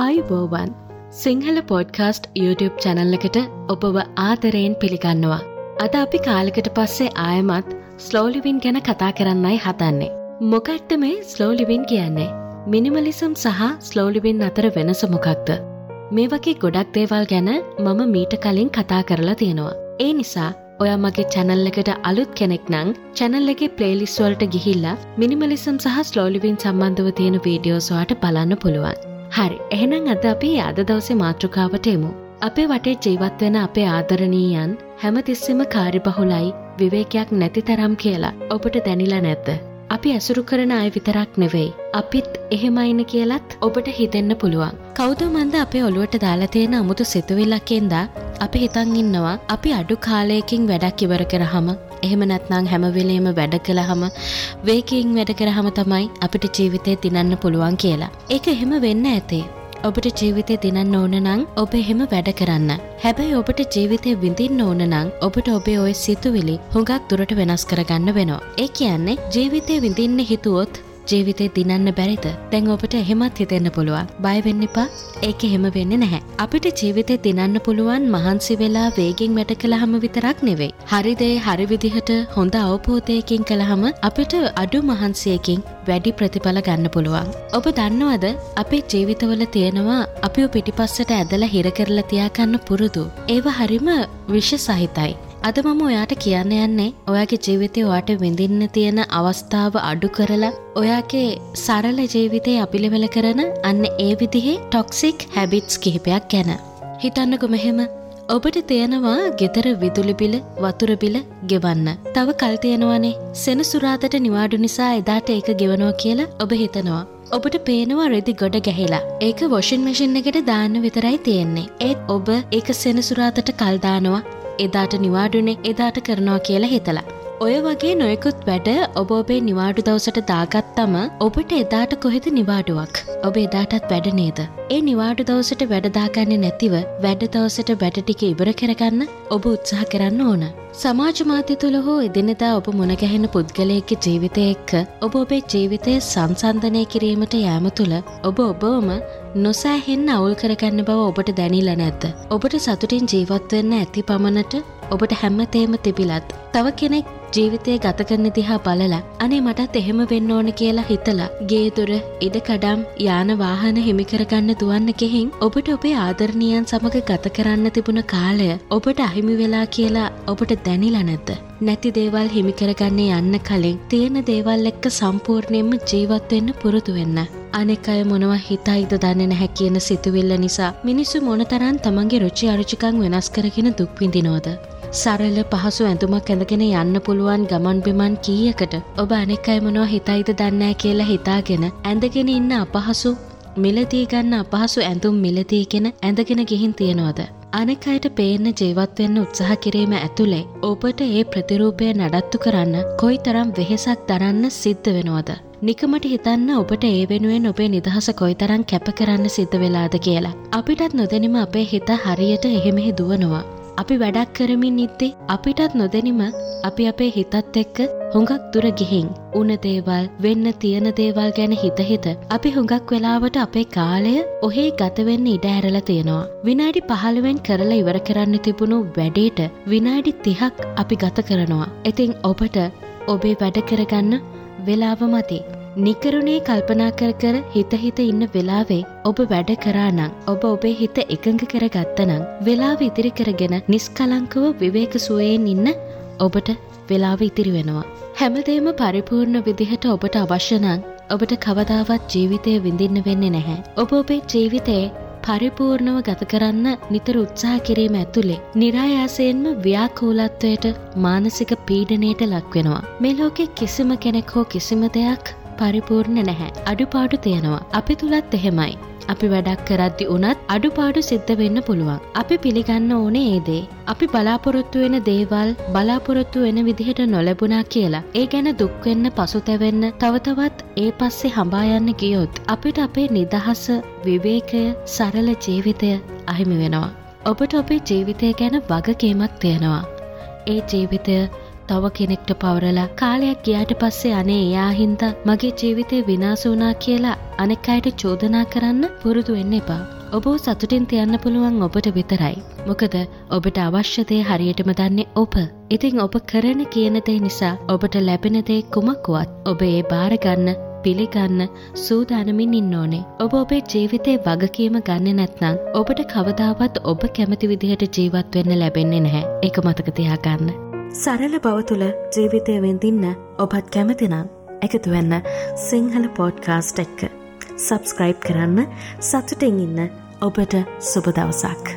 ආයිබෝවන් Sinhala podcast YouTube channel එකට ඔබව ආදරයෙන් පිළිගන්නවා. අද අපි කාලෙකට පස්සේ ආයමත් ස්ලෝලිවින් ගැන කතා කරන්නයි හතන්නේ. මොකක්ද මේ ස්ලෝලිවින් කියන්නේ. මිනිමලිසම් සහ ස්ලෝලිවින් අතර වෙනස මොකක්ද. මේ වගේ ගොඩක් දේවල් ගැන මම මීට කලින් කතා කරලා තියෙනවා. ඒ නිසා ඔයා මගේ චැනල් එකට අලුත් කෙනෙක් නං චැනල් එකේ ප්ලේලිස් වලට ගිහිල්ලා මිනිමලිසම් සහ ස්ලෝලිවින් සම්බන්ධව තියෙන වීඩියෝස්වාට බලන්න පුළුවන්. හරි එහෙනම් අද අපි අද දවසේ මාතෘකාවට එමු. අපේ වටේ ජීවත් වෙන අපේ ආදරණීයන් හැමතිස්සෙම කාර්යබහුලයි විවේකයක් නැති තරම් කියලා ඔබට දැනිලා නැද්ද? අපි ඇසුරු කරන අය විතරක් නෙවෙයි. අපිත් එහෙමයින කියලත් ඔබට හිතෙන්න පුළුවන්. කෞද මන්ද අපේ ඔළුවට දාලා තියෙන අමුතු සිතුවිල්ලක්ෙන්දා අපි හිතන් ඉන්නවා අපි අඩු කාලයකින් වැඩක් ඉවර කරහම එහෙම නැත්නම් හැමවෙලේම වැඩ කළහම වේකයෙන් වැඩ කරහම තමයි අපිට ජීවිතය දිනන්න පුළුවන් කියලා. ඒක එහෙම වෙන්න ඇතේ. ඔබට ජීවිතය දිනන්න ඕන නං ඔබ එහෙම වැඩ කරන්න. හැබැයි ඔබට ජීවිතය විඳින්න ඕන නං ඔබට ඔබේ ඔය සිතුවිලි හුඟක් දුරට වෙනස් කරගන්න වෙනවා. ඒ කියන්නේ ජීවිතය විඳින්න හිතුවොත් ජීවිතේ දිනන්න බැරිද? දැන් ඔබට එහෙමත් හිතෙන්න පුළුවන්. බයවෙන්න එපා. ඒක එහෙම වෙන්න නැහැ. අපිට ජීවිතේ දිනන්න පුළුවන් මහන්සි වෙලා වේගෙන් වැඩ කළහම විතරක් නෙවෙයි. හරිදේ හරි විදිහට හොඳ අවබෝධයකින් කළහම අපිට අඩු මහන්සියකින් වැඩි ප්‍රතිඵල ගන්න පුළුවන්. ඔබ දන්නවද අපේ ජීවිතවල තියෙනවා අපිෝ පිටිපස්සට ඇදලා හිර කරලා තියාගන්න පුරුදු. ඒව හරිම විශ් සහිතයි අද මම ඔයාට කියන්න යන්නේ ඔයාගේ ජීවිතය ඔයාට විඳින්න තියෙන අවස්ථාව අඩු කරලා ඔයාගේ සරල ජීවිතය අපිළිවෙල කරන අන්න ඒ විදිහේ ටොක්සික් හැබිට්ස් කිහිපයක් ගැන. හිතන්නකො මෙහෙම ඔබට තියෙනවා ගෙදර විදුලිබිල වතුරබිල ගෙවන්න. තව කල් තියෙනවානේ සෙනසුරාදට නිවාඩු නිසා එදාට ඒක ගෙවනවා කියලා ඔබ හිතනවා. ඔබට පේනවා රෙදි ගොඩ ගැහිලා ඒක වොෂන් මැසින් එකට දාන්න විතරයි තියෙන්නේ ඒත් ඔබ ඒක සෙනසුරාතට කල්දානවා එදාට නිවාඩුනේ එදාට කරනවා කියලා හිතලා. ඔය වගේ නොයකුත් වැඩ ඔබ ඔබේ නිවාඩු දවසට දාගත්තම ඔබට එදාට කොහෙද නිවාඩුවක්. ඔබ එදාටත් වැඩ නේද. ඒ නිවාඩු දවසට වැඩදාගන්න නැතිව වැඩ දවසට වැඩ ටික ඉවර කරගන්න ඔබ උත්සාහ කරන්න ඕන. සමාජ මාධ්‍ය තුළ හෝ එදිනෙදා ඔබ මුණගැහෙන පුද්ගලයෙක්ගේ ජීවිතය එක්ක ඔබ ඔබේ ජීවිතය සංසන්ධනය කිරීමට යෑම තුළ ඔබ ඔබවම නොසෑහෙන්න අවුල් කරගන්න බව ඔබට දැනිල නැද්ද. ඔබට සතුටින් ජීවත්වවෙන්න ඇති පමණට ඔබට හැම්මතේම තිබිලත්. තව කෙනෙක් ජීවිතය ගත කරන දිහා බලලා අනේ මටත් එහෙම වෙන්න ඕන කියලා හිතලා ගේදුර ඉඩ කඩම් යාන වාහන හිමිකරගන්න දුවන්න කෙහින් ඔබට ඔබේ ආදරණීයන් සමඟ ගත කරන්න තිබුණ කාලය ඔබට අහිමි වෙලා කියලා ඔබට දැනිලා නැද්ද. නැති දේවල් හිමිකරගන්නේ යන්න කලින් තියෙන දේවල් එක්ක සම්පූර්ණයෙන්ම ජීවත්වෙන්න පුරුදු වෙන්න. අනෙක් අය මොනව හිතයිද දන්නේ නැහැ කියන සිතුවිල්ල නිසා මිනිස්සු මොනතරම් තමන්ගේ රුචි අරුචිකං වෙනස් කරගෙන දුක් විඳිනවද. සරල පහසු ඇඳුමක් ඇඳගෙන යන්න පුළුවන් ගමන් බිමන් කීයකට ඔබ අනෙක් අය මොනවා හිතයිද දන්නෑ කියලා හිතාගෙන ඇඳගෙන ඉන්න අපහසු මිලදී ගන්න අපහසු ඇඳුම් මිලදීගෙන ඇඳගෙන ගිහින් තියෙනවද. අනෙක් අයට පේන්න ජීවත්වෙන්න උත්සාහ කිරීම ඇතුළේ ඔබට ඒ ප්‍රතිරූපය නඩත්තු කරන්න කොයි තරම් වෙහෙසක් දරන්න සිද්ධ වෙනවද. නිකමට හිතන්න ඔබට ඒ වෙනුවෙන් ඔබේ නිදහස කොයි තරම් කැප කරන්න සිද්ධ වෙලාද කියලා. අපිටත් නොදැනිම අපේ හිත හරියට එහෙමෙහි දුවනවා. අපි වැඩක් කරමින් ඉත්තේ අපිටත් නොදැනිම අපි අපේ හිතත් එක්ක හුඟක් දුර ගිහින් උන දේවල් වෙන්න තියෙන දේවල් ගැන හිතහිත අපි හුඟක් වෙලාවට අපේ කාලය ඔහේ ගතවෙන්න ඉඩ ඇරලා තියෙනවා. විනාඩි පහළුවෙන් කරලා ඉවර කරන්න තිබුණු වැඩේට විනාඩි තිහක් අපි ගත කරනවා. ඉතින් ඔබට ඔබේ වැඩ කරගන්න වෙලාව මති. නිකරුණේ කල්පනා කර කර හිත හිත ඉන්න වෙලාවේ ඔබ වැඩ කරානං ඔබ ඔබේ හිත එකඟ කර ගත්තනං වෙලාව ඉතිරි කරගෙන නිස්කලංකව විවේක සුවයෙන් ඉන්න ඔබට වෙලාව ඉතිරි වෙනවා. හැමදේම පරිපූර්ණ විදිහට ඔබට අවශ්‍යනං ඔබට කවදාවත් ජීවිතය විඳින්න වෙන්නේ නැහැ. ඔබ ඔබේ ජීවිතයේ පරිපූර්ණව ගත කරන්න නිතර උත්සාහ කිරීම ඇතුළේ නිරායාසයෙන්ම ව්‍යාකූලත්වයට මානසික පීඩනයට ලක්වෙනවා. මේ ලෝකෙ කිසිම කෙනෙක් හෝ කිසිම දෙයක් පරිපූර්ණ නැහැ. අඩුපාඩු තියෙනවා. අපි තුලත් එහෙමයි. අපි වැඩක් කරද්දි වනත් අඩුපාඩු සිද්ධ වෙන්න පුළුවන්. අපි පිළිගන්න ඕනේ ඒ දේ. අපි බලාපොරොත්තු වෙන දේවල් බලාපොරොත්තු වෙන විදිහට නොලැබුණා කියලා. ඒ ගැන දුක්වෙන්න පසුතැවෙන්න තවතවත් ඒ පස්සේ හඹා යන්න ගියොත්. අපිට අපේ නිදහස විවේකය සරල ජීවිතය අහිමි වෙනවා. ඔබට ඔබේ ජීවිතය ගැන වගකීමක් තියෙනවා. ඒ ජීවිතය තව කෙනෙක්ට පවරලා කාලයක් ගියාට පස්සේ අනේ එයා හින්දා මගේ ජීවිතේ විනාශ වුණා කියලා අනෙක් අයට චෝදනා කරන්න පුරුදු වෙන්න එපා. ඔබ සතුටින් තියන්න පුළුවන් ඔබට විතරයි. මොකද ඔබට අවශ්‍යදේ හරියටම දන්නේ ඔබ. ඉතින් ඔබ කරන කියනදේ නිසා ඔබට ලැබෙනදේ කුමක්කුවත් ඔබ ඒ බාරගන්න පිළිගන්න සූදානමින් ඉන්න ඕනේ. ඔබ ඔබේ ජීවිතේ වගකීම ගන්න නැත්නම් ඔබට කවදාවත් ඔබ කැමති විදිහට ජීවත් වෙන්න ලැබෙන්නේ නැහැ. ඒක මතක තියාගන්න. සරල බව තුළ ජීවිතය වෙඳින්න ඔබත් කැමතිනම් එකතු වෙන්න සිංහල පෝඩ්කාස්ට් එක්ක. සබස්ක්‍රයිබ් කරන්න සතුටින් ඉන්න ඔබට සුබ දවසක්.